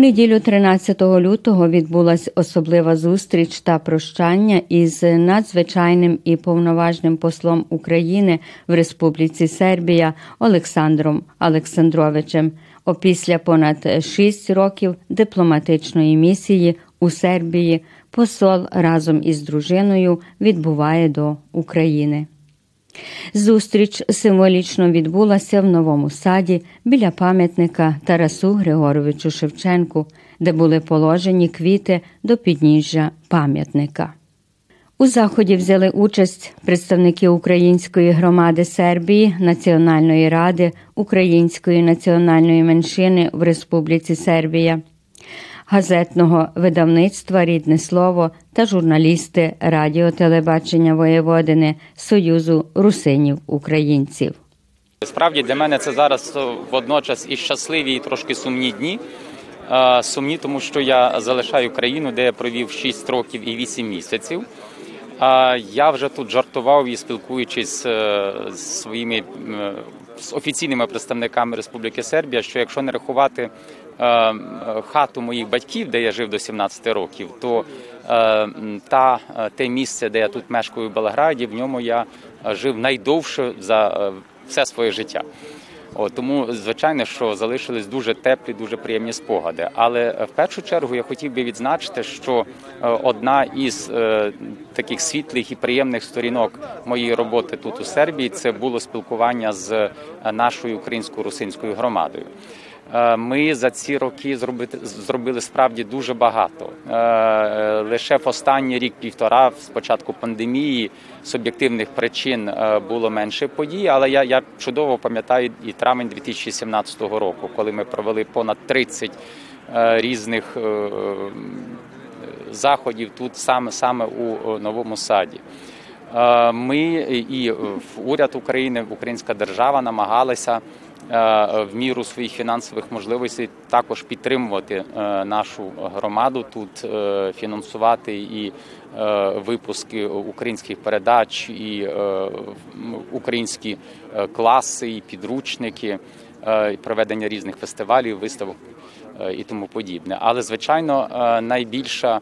неділю 13 лютого відбулася особлива зустріч та прощання із надзвичайним і повноважним послом України в Республіці Сербія Олександром Олександровичем. Опісля понад шість років дипломатичної місії у Сербії посол разом із дружиною відбуває до України. Зустріч символічно відбулася в новому саді біля пам'ятника Тарасу Григоровичу Шевченку, де були положені квіти до підніжжя пам'ятника. У заході взяли участь представники української громади Сербії, Національної ради української національної меншини в Республіці Сербія, газетного видавництва Рідне слово та журналісти Радіо Телебачення Воєводини Союзу русинів українців. Справді для мене це зараз водночас і щасливі, і трошки сумні дні. Сумні, тому що я залишаю країну, де я провів 6 років і 8 місяців. А Я вже тут жартував і спілкуючись е, з своїми з офіційними представниками Республіки Сербія, що якщо не рахувати е, хату моїх батьків, де я жив до 17 років, то та те місце, де я тут мешкаю в Белграді, в ньому я жив найдовше за все своє життя. О, тому, звичайно, що залишились дуже теплі, дуже приємні спогади. Але е, в першу чергу я хотів би відзначити, що е, одна із е, таких світлих і приємних сторінок моєї роботи тут у Сербії це було спілкування з нашою українсько-русинською громадою. Е, ми за ці роки зробити зробили справді дуже багато. Е, е, лише в останній рік-півтора, з початку пандемії, з об'єктивних причин було менше подій. Але я я чудово пам'ятаю і травень 2017 року, коли ми провели понад 30 різних заходів тут саме саме у новому саді. Ми і уряд України, Українська держава намагалися. Е, в міру своїх фінансових можливостей також підтримувати е, нашу громаду тут, е, фінансувати і випуски українських передач, і українські класи, і підручники, і проведення різних фестивалів, виставок і тому подібне. Але звичайно, найбільша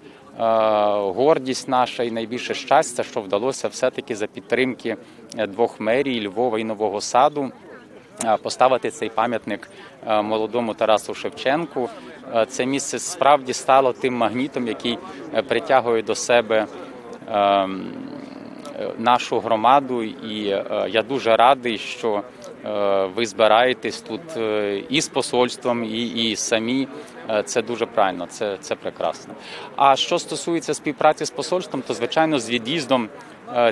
гордість наша і найбільше щастя, що вдалося все таки за підтримки двох мерій Львова і Нового Саду. Е, поставити цей пам'ятник е, молодому Тарасу Шевченку. Е, це місце справді стало тим магнітом, який притягує до себе ем, нашу громаду, і я дуже радий, що ви збираєтесь тут і з посольством, і і самі. Це дуже правильно, це це прекрасно. А що стосується співпраці з посольством, то звичайно з від'їздом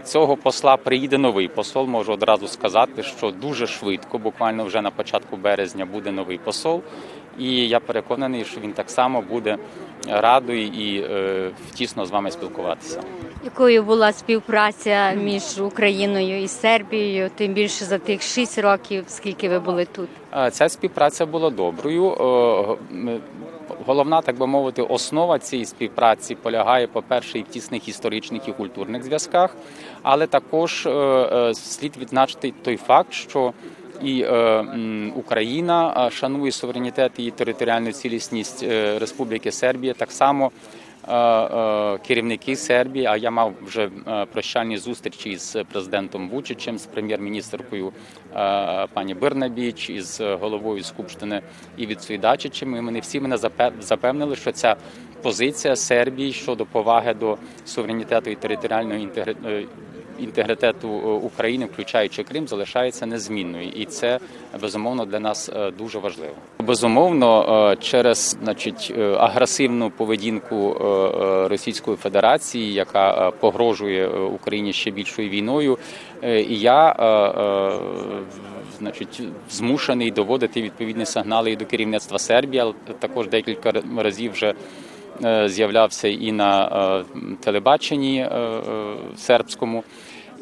цього посла приїде новий посол. Можу одразу сказати, що дуже швидко, буквально вже на початку березня, буде новий посол. І я переконаний, що він так само буде радий і е, тісно з вами спілкуватися. Якою була співпраця між Україною і Сербією, тим більше за тих шість років, скільки ви були тут? Е, ця співпраця була доброю. Е, головна, так би мовити, основа цієї співпраці полягає, по-перше, і в тісних історичних і культурних зв'язках, але також е, слід відзначити той факт, що і е, Україна шанує суверенітет і територіальну цілісність Республіки Сербія так само. Е, е, керівники Сербії. А я мав вже е, прощальні зустрічі з президентом Вучичем, з прем'єр-міністркою пані Бирнабіч із головою Скупштини і від Суйдачичем. І Вони всі мене запевнили, що ця позиція Сербії щодо поваги до суверенітету і територіальної інтегритету е, України, включаючи Крим, залишається незмінною, і це безумовно для нас е, дуже важливо. Безумовно, е, через значить агресивну поведінку Російської Федерації, яка погрожує Україні ще більшою війною, я значить змушений доводити відповідні сигнали і до керівництва Сербії, але також декілька разів вже. З'являвся і на телебаченні сербському.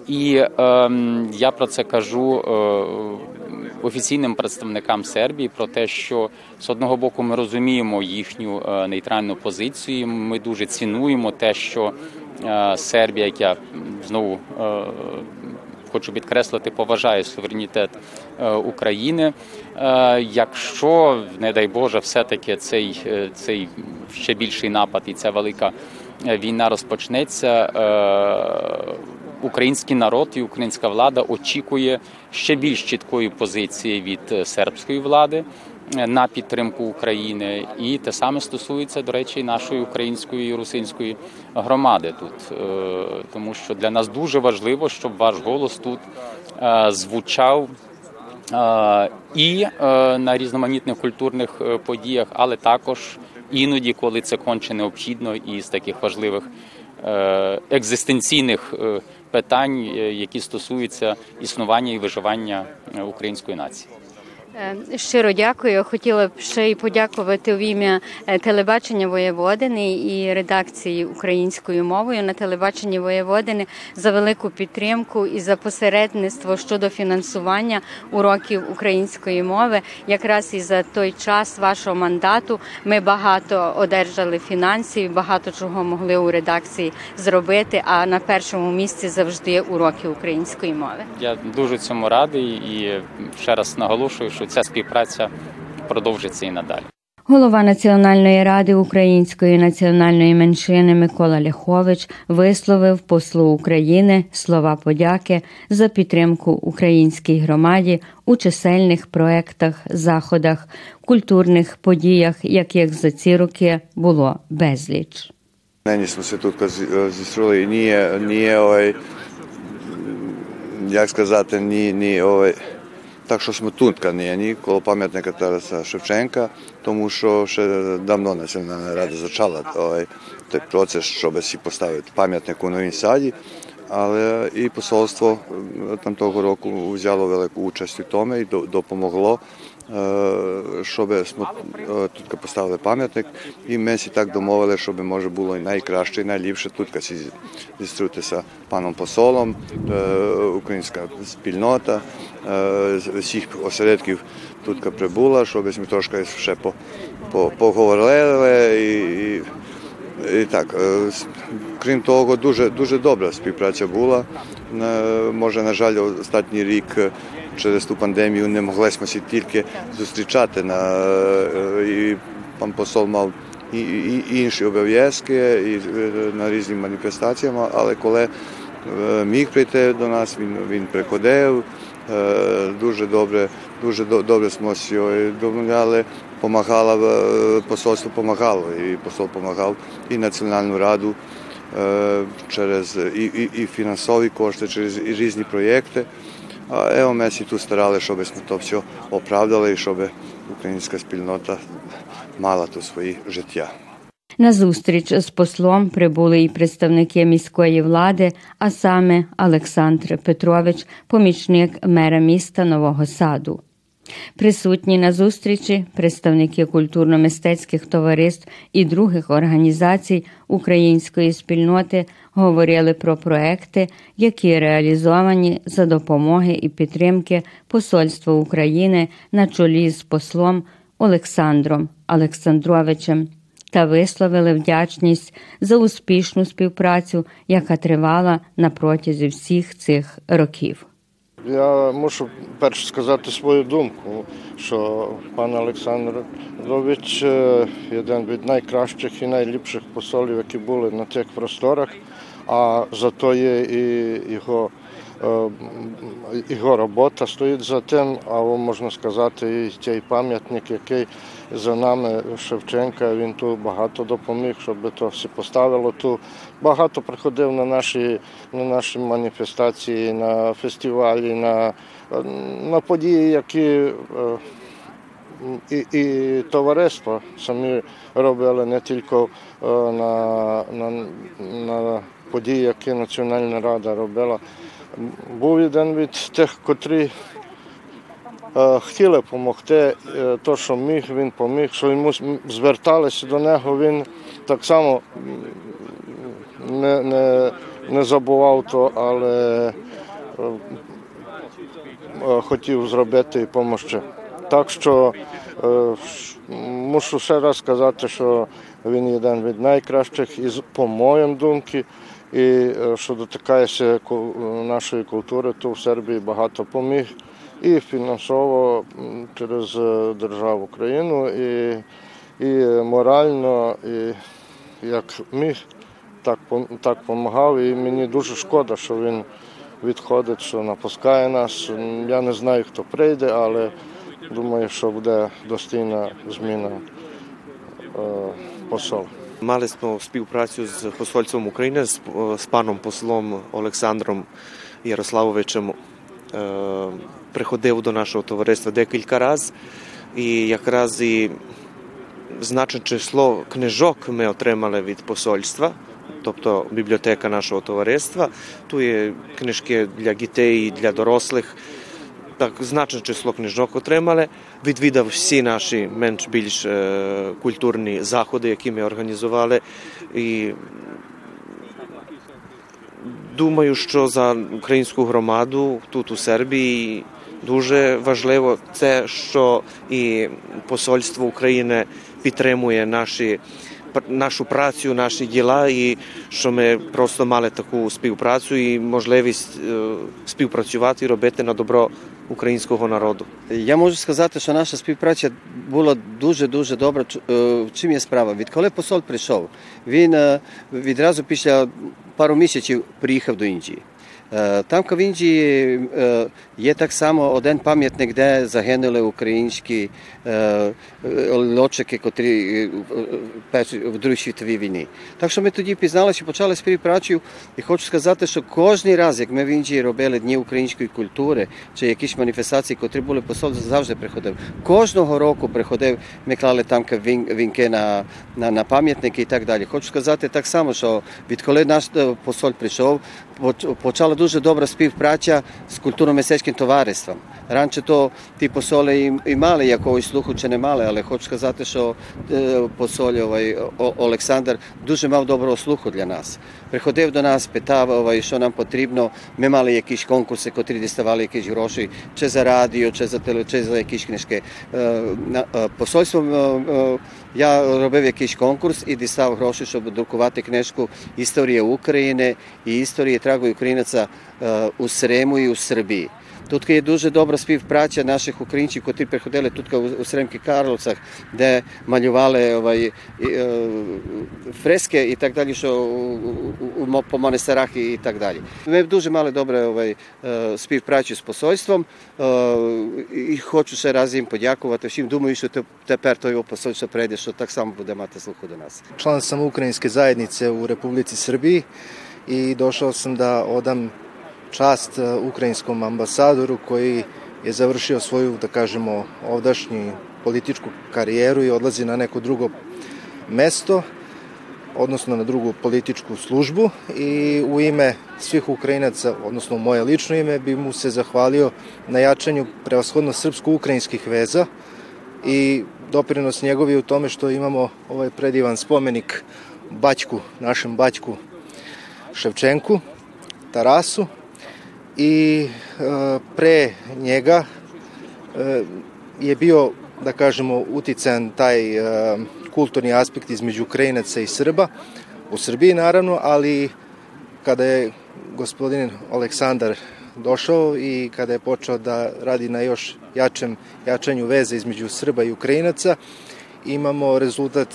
І е, я про це кажу е, офіційним представникам Сербії про те, що з одного боку ми розуміємо їхню е, нейтральну позицію. Ми дуже цінуємо те, що е, Сербія, як я знову е, хочу підкреслити, поважає суверенітет е, України. Е, Якщо, не дай Боже, все-таки цей, е, цей ще більший напад і ця велика е, війна розпочнеться, е, український народ і українська влада очікує ще більш чіткої позиції від е, сербської влади е, на підтримку України, і те саме стосується, до речі, нашої української і русинської громади тут, Е, тому що для нас дуже важливо, щоб ваш голос тут звучав. І на різноманітних культурних подіях, але також іноді, коли це конче необхідно, і з таких важливих екзистенційних питань, е, які стосуються існування і виживання е, української нації. Е, Щиро дякую. Хотіла б ще й подякувати в ім'я е, телебачення Воєводини і редакції українською мовою на телебаченні Воєводини за велику підтримку і за посередництво щодо фінансування уроків української мови. Якраз і за той час вашого мандату ми багато одержали фінансів, багато чого могли у редакції зробити. А на першому місці завжди уроки української мови. Я дуже цьому радий і ще раз наголошую, що ця співпраця продовжиться і надалі. Голова Національної ради української національної меншини Микола Ляхович висловив послу України слова подяки за підтримку українській громаді у чисельних проектах, заходах, культурних подіях, яких за ці роки було безліч. Нині smo se тут зі- зістріли і nije, nije ovaj, як сказати, ні, ні, ovaj, так що smo тут nije, ні коло пам'ятника Тараса Шевченка, тому що ще давно Національна рада зачала той, той процес, щоб всі поставити пам'ятник у Новій Саді. Але і посольство е, там того року взяло велику участь у тому і допомогло, щоб ми е, тут поставили пам'ятник. І ми всі так домовили, щоб може було найкраще і найліпше тут всі зустрітися паном посолом, е, українська спільнота е, з всіх осередків тут прибула, щоб ми трошки ще по, по, поговорили і, і так, е, крім того, дуже дуже добра співпраця була. Е, Може, на жаль, останній рік е, через ту пандемію не могли тільки зустрічати на і пан посол мав і, і, і інші обов'язки і на різні маніфестаціями, але коли міг прийти до нас, він, він приходив. Дуже добре, дуже до- добре з домовляли. Помагала е, посольство помагало, і посол допомагав і Національну раду е, через і, і, і фінансові кошти, через і різні проєкти. А ево ми тут старали, щоб ми то все оправдали і щоб українська спільнота мала тут свої життя. На зустріч з послом прибули і представники міської влади, а саме Олександр Петрович, помічник мера міста Нового Саду. Присутні на зустрічі представники культурно-мистецьких товариств і других організацій української спільноти говорили про проекти, які реалізовані за допомоги і підтримки Посольства України на чолі з послом Олександром Олександровичем та висловили вдячність за успішну співпрацю, яка тривала на протязі всіх цих років. Я мушу перш сказати свою думку, що пан Олександрович е, один від найкращих і найліпших посолів, які були на тих просторах, а зато є і його, е, його робота стоїть за тим, а можна сказати, і цей пам'ятник, який за нами Шевченка, він тут багато допоміг, щоб то все поставило тут. Багато приходив на наші, на наші маніфестації, на фестивалі, на, на події, які е, і, і товариства самі робили не тільки е, на, на, на події, які Національна Рада робила. Був один від тих, котрі е, хотіли допомогти, е, то, що міг, він поміг, що йому зверталися до нього, він так само не, не, не забував то, але е, е, хотів зробити і допомогти. Так що е, мушу ще раз сказати, що він один від найкращих, і по моїм думці, і е, що дотикається нашої культури, то в Сербії багато поміг. і фінансово через державу Україну, і, і морально, і як міг, так так допомагав. І мені дуже шкода, що він відходить, що напускає нас. Я не знаю, хто прийде, але думаю, що буде достійна зміна посол. Мали smo співпрацю з посольством України з, з паном послом Олександром Ярославовичем. Приходив до нашого товариства декілька разів, і якраз і значне число книжок ми отримали від посольства, тобто бібліотека нашого товариства. Тут є книжки для дітей, для дорослих. Так, значне число книжок отримали. Відвідав всі наші менш-більш е, культурні заходи, які ми організували. І думаю, що за українську громаду тут у Сербії дуже важливо це, що і посольство України підтримує наші. Нашу працю, наші діла, і що ми просто мали таку співпрацю і можливість співпрацювати і робити на добро українського народу. Я можу сказати, що наша співпраця була дуже дуже добра. В чим є справа? Відколи посол прийшов, він відразу після пару місяців приїхав до Індії. Там в Індії є так само один пам'ятник, де загинули українські льотчики, котрі в Другій світовій війні. Так що ми тоді пізналися, почали співпрацю, і хочу сказати, що кожен раз, як ми в Індії робили дні української культури чи якісь маніфестації, котрі були посол, завжди приходив. Кожного року приходив, ми клали там вінки на, на, на пам'ятники і так далі. Хочу сказати так само, що відколи наш посол прийшов, počala duže dobra spiv praća s kulturnom mesečkim tovarestvom. Ranče to ti posole i, i male, iako ovoj sluhuće ne male, ali hoću ka zato što e, posolje ovaj, o, Aleksandar duže malo dobro osluhu dla nas. Приходив до нас, питав, ovaj, що нам потрібно. Ми мали якісь конкурси, котрі діставали якісь гроші, чи за радіо, чи за теле, чи за якісь книжки. ja я робив якийсь конкурс і дістав гроші, щоб друкувати книжку «Історія України» і istorije tragovi Ukrajinaca e, u Sremu i u Srbiji. Tutka je duže dobro spiv praća naših Ukrajinci kot ti prehodele tutka u, u Sremki Karlovcah, gde maljovale ovaj, e, freske i tak dalje, što u, u, po monastarah i, i tak dalje. Me duže male dobro ovaj, e, spiv praći s posojstvom i hoću se razim podjakovati všim думаю, što te, teper to je posojstvo prede, što tak samo bude mate sluhu do nas. Član sam Ukrajinske zajednice u Republici Srbiji i došao sam da odam čast ukrajinskom ambasadoru koji je završio svoju, da kažemo, ovdašnju političku karijeru i odlazi na neko drugo mesto, odnosno na drugu političku službu i u ime svih Ukrajinaca, odnosno moje lično ime, bi mu se zahvalio na jačanju prevashodno srpsko-ukrajinskih veza i doprinos njegov je u tome što imamo ovaj predivan spomenik Baćku, našem Baćku Ševčenku, Tarasu, i pre njega je bio, da kažemo, uticajan taj kulturni aspekt između Ukrajinaca i Srba, u Srbiji naravno, ali kada je gospodin Aleksandar došao i kada je počeo da radi na još jačem, jačanju veze između Srba i Ukrajinaca, imamo rezultat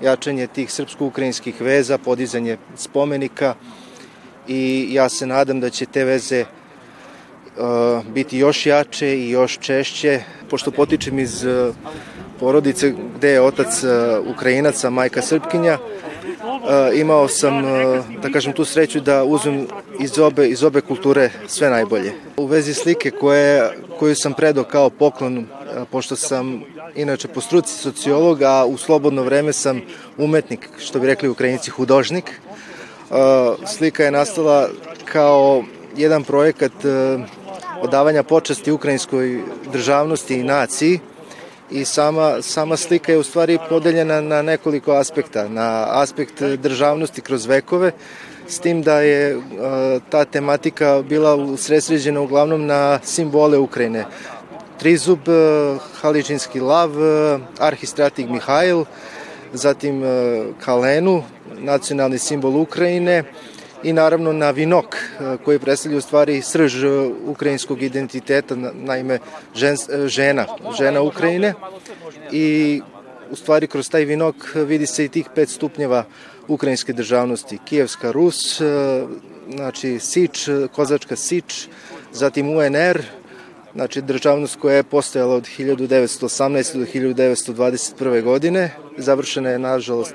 jačanje tih srpsko-ukrajinskih veza, podizanje spomenika, i ja se nadam da će te veze uh, biti još jače i još češće. Pošto potičem iz uh, porodice gde je otac uh, Ukrajinac, a majka Srpkinja, imao sam, da kažem, tu sreću da uzmem iz obe, iz obe kulture sve najbolje. U vezi slike koje, koju sam predao kao poklon, pošto sam inače po struci sociolog, a u slobodno vreme sam umetnik, što bi rekli Ukrajinci, hudožnik, slika je nastala kao jedan projekat odavanja počasti ukrajinskoj državnosti i naciji i sama, sama slika je u stvari podeljena na nekoliko aspekta. Na aspekt državnosti kroz vekove, s tim da je ta tematika bila usresređena uglavnom na simbole Ukrajine. Trizub, Haličinski lav, arhistratik Mihajl, zatim Kalenu, nacionalni simbol Ukrajine i naravno na vinok koji predstavlja u stvari srž ukrajinskog identiteta, naime žen, žena, žena Ukrajine i u stvari kroz taj vinok vidi se i tih pet stupnjeva ukrajinske državnosti. Kijevska Rus, znači Sič, Kozačka Sič, zatim UNR, znači državnost koja je postojala od 1918. do 1921. godine, završena je nažalost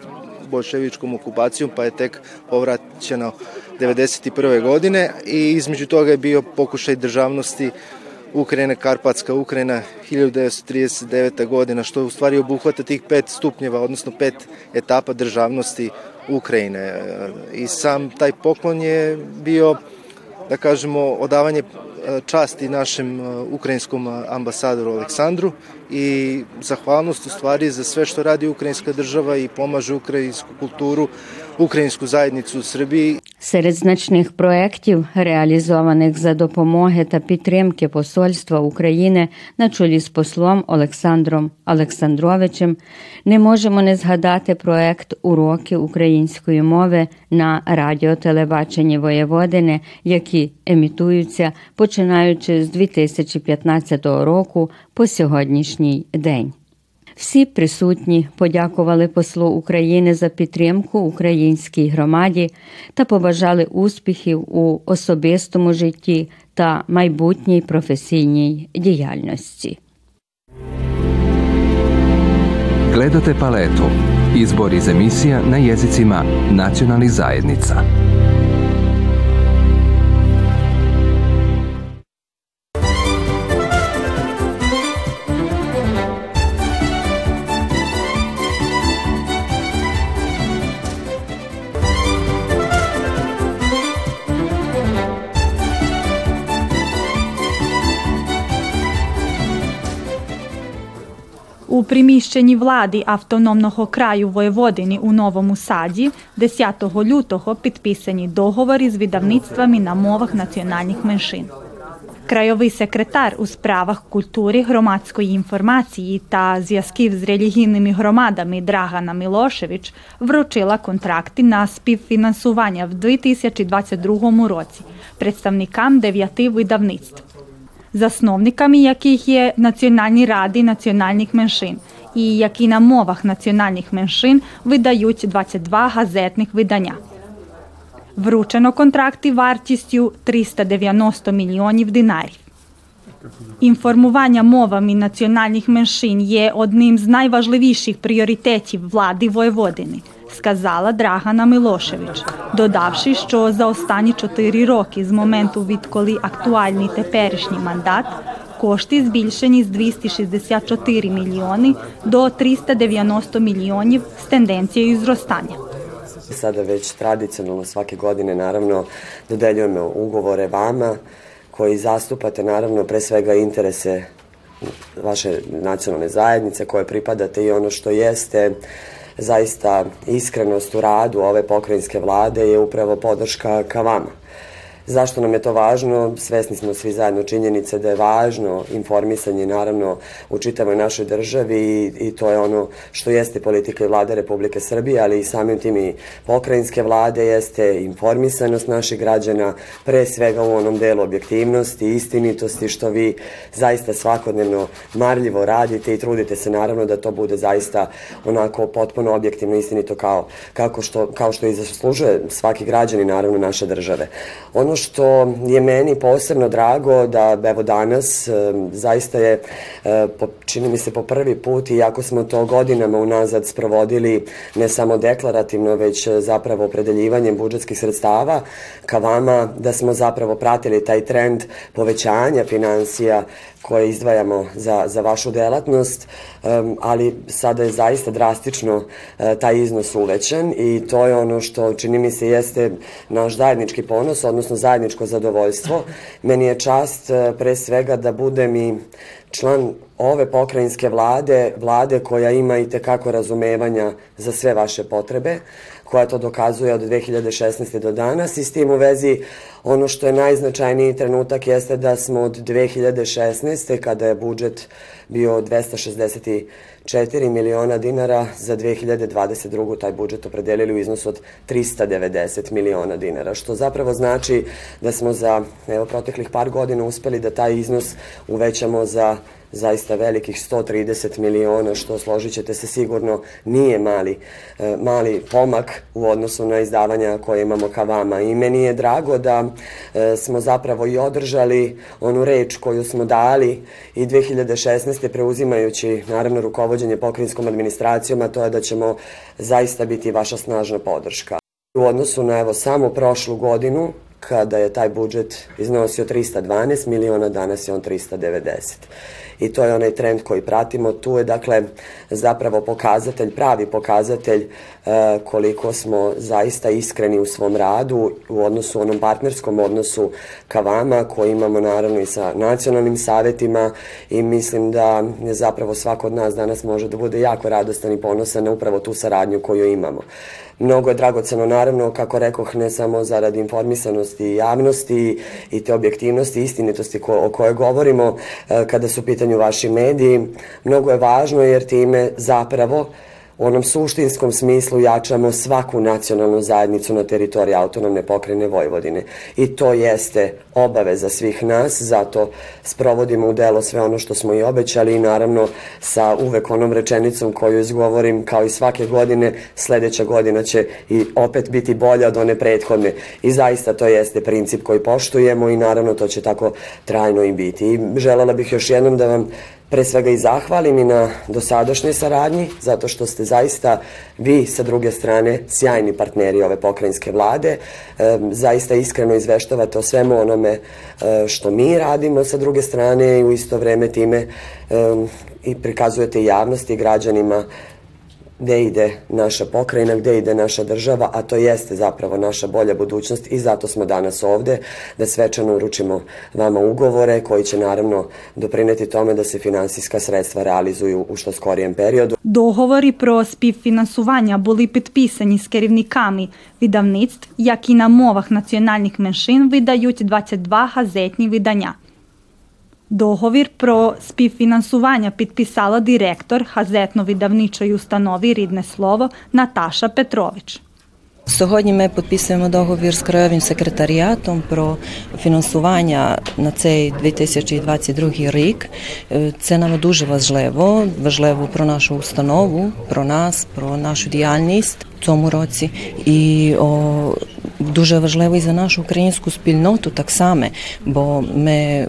bolševičkom okupacijom, pa je tek povraćeno 1991. godine i između toga je bio pokušaj državnosti Ukrajine, Karpatska Ukrajina 1939. godina, što u stvari obuhvata tih pet stupnjeva, odnosno pet etapa državnosti Ukrajine. I sam taj poklon je bio, da kažemo, odavanje časti našem ukrajinskom ambasadoru Aleksandru i zahvalnost u stvari za sve što radi ukrajinska država i pomaže ukrajinsku kulturu, українську zajednicu u Srbiji. Серед значних проєктів, реалізованих за допомоги та підтримки Посольства України на чолі з послом Олександром Олександровичем, не можемо не згадати проєкт Уроки української мови на радіотелебаченні Воєводини, які емітуються починаючи з 2015 року по сьогоднішній день. Всі присутні подякували послу України за підтримку українській громаді та побажали успіхів у особистому житті та майбутній професійній діяльності. Gledate paletu. Izbor iz emisija na jezicima nacionalnih zajednica. Приміщенні влади автономного краю Воєводини у Новому Саді 10 лютого підписані договори з видавництвами на мовах національних меншин. Крайовий секретар у справах культури, громадської інформації та зв'язків з релігійними громадами Драгана Мілошевич вручила контракти на співфінансування в 2022 році представникам дев'яти видавництв засновниками яких є Національні ради національних меншин, і які на мовах національних меншин видають 22 газетних видання. Вручено контракти вартістю 390 мільйонів динарів. Інформування мовами національних меншин є одним з найважливіших пріоритетів влади Воєводини – сказала Драгана Милошевич, додавши, що за останні чотири роки з моменту, відколи актуальний теперішній мандат, кошти збільшені з 264 мільйони до 390 мільйонів з тенденцією зростання. Sada već tradicionalno svake godine naravno dodeljujemo ugovore vama koji zastupate naravno pre svega interese vaše nacionalne zajednice koje pripadate i ono što jeste zaista iskrenost u radu ove pokrajinske vlade je upravo podrška ka vama. Zašto nam je to važno? Svesni smo svi zajedno činjenice da je važno informisanje naravno u čitavoj našoj državi i, i to je ono što jeste politika i vlade Republike Srbije, ali i samim tim i pokrajinske vlade jeste informisanost naših građana, pre svega u onom delu objektivnosti, istinitosti, što vi zaista svakodnevno marljivo radite i trudite se naravno da to bude zaista onako potpuno objektivno istinito kao, kako što, kao što i zaslužuje svaki građani naravno naše države. Ono što je meni posebno drago da evo danas zaista je čini mi se po prvi put iako smo to godinama unazad sprovodili ne samo deklarativno već zapravo opredeljivanjem budžetskih sredstava ka vama da smo zapravo pratili taj trend povećanja financija koje izdvajamo za, za vašu delatnost, ali sada je zaista drastično taj iznos uvećan i to je ono što čini mi se jeste naš zajednički ponos, odnosno zajedničko zadovoljstvo. Meni je čast pre svega da budem i član ove pokrajinske vlade, vlade koja ima i tekako razumevanja za sve vaše potrebe, koja to dokazuje od 2016. do danas i s tim u vezi ono što je najznačajniji trenutak jeste da smo od 2016. kada je budžet bio 264 miliona dinara za 2022. taj budžet opredelili u iznosu od 390 miliona dinara, što zapravo znači da smo za evo, proteklih par godina uspeli da taj iznos uvećamo za zaista velikih 130 miliona, što složit ćete se sigurno nije mali, e, mali pomak u odnosu na izdavanja koje imamo ka vama. I meni je drago da e, smo zapravo i održali onu reč koju smo dali i 2016. preuzimajući naravno rukovodđenje pokrinjskom administracijom, a to je da ćemo zaista biti vaša snažna podrška. U odnosu na evo samo prošlu godinu, kada je taj budžet iznosio 312 miliona, danas je on 390 i to je onaj trend koji pratimo. Tu je dakle zapravo pokazatelj, pravi pokazatelj koliko smo zaista iskreni u svom radu u odnosu, onom partnerskom odnosu ka vama koji imamo naravno i sa nacionalnim savetima i mislim da je zapravo svako od nas danas može da bude jako radostan i ponosan na upravo tu saradnju koju imamo. Mnogo je dragoceno, naravno, kako rekoh, ne samo zarad informisanosti i javnosti i te objektivnosti i istinitosti ko, o kojoj govorimo e, kada su u pitanju vaši mediji. Mnogo je važno jer time zapravo u onom suštinskom smislu jačamo svaku nacionalnu zajednicu na teritoriji autonomne pokrajine Vojvodine. I to jeste obaveza svih nas, zato sprovodimo u delo sve ono što smo i obećali i naravno sa uvek onom rečenicom koju izgovorim kao i svake godine, sledeća godina će i opet biti bolja od one prethodne. I zaista to jeste princip koji poštujemo i naravno to će tako trajno i biti. I želela bih još jednom da vam pre svega i zahvalim i na dosadašnjoj saradnji, zato što ste zaista vi sa druge strane sjajni partneri ove pokrajinske vlade, e, zaista iskreno izveštavate o svemu onome e, što mi radimo sa druge strane i u isto vreme time e, i prikazujete javnosti i građanima gde ide naša pokrajina, gde ide naša država, a to jeste zapravo naša bolja budućnost i zato smo danas ovde da svečano uručimo vama ugovore koji će naravno doprineti tome da se finansijska sredstva realizuju u što skorijem periodu. Договори про співфінансування були підписані з керівниками видавництв, як і на мовах національних меншин видають 22 газетні видання – Договір про співфінансування підписала директор газетно-видавничої установи Рідне слово Наташа Петрович. Сьогодні ми підписуємо договір з краєвим секретаріатом про фінансування на цей 2022 рік. Це нам дуже важливо. Важливо про нашу установу, про нас, про нашу діяльність цьому році. І о, дуже важливий за нашу українську спільноту так само, бо ми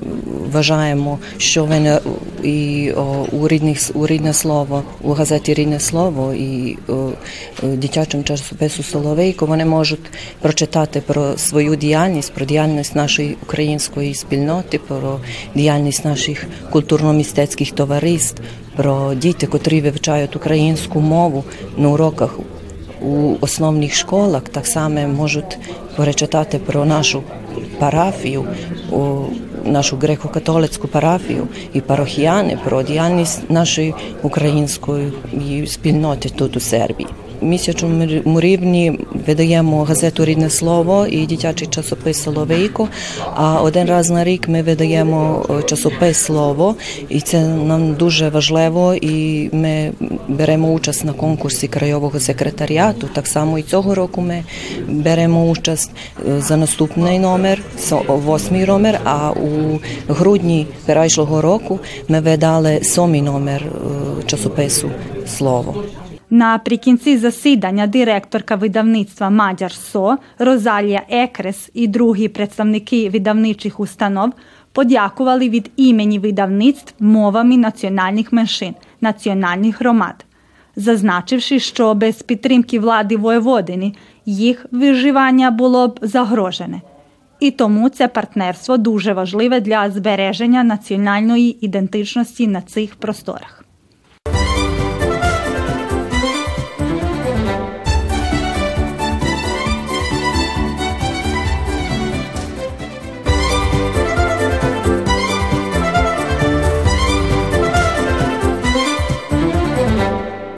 вважаємо, що ви і у рідних у рідне слово у газеті Рідне слово і у дитячому часопису Соловейко вони можуть прочитати про свою діяльність, про діяльність нашої української спільноти, про діяльність наших культурно-містецьких товариств, про діти, котрі вивчають українську мову на уроках у основних школах так само можуть перечитати про нашу парафію, нашу греко-католицьку парафію і парохіяни про діяльність нашої української спільноти тут у Сербії місячному рівні видаємо газету Рідне слово і дитячий часопис Соловейко. А один раз на рік ми видаємо часопис Слово, і це нам дуже важливо. І ми беремо участь на конкурсі краєвого секретаріату. Так само і цього року ми беремо участь за наступний номер, восьмий номер. А у грудні перейшлого року ми видали сьомий номер часопису Слово. Наприкінці засідання директорка видавництва Мадяр Со Розалія Екрес і другі представники видавничих установ подякували від імені видавництв мовами національних меншин, національних громад, зазначивши, що без підтримки влади Воєводини їх виживання було б загрожене. І тому це партнерство дуже важливе для збереження національної ідентичності на цих просторах.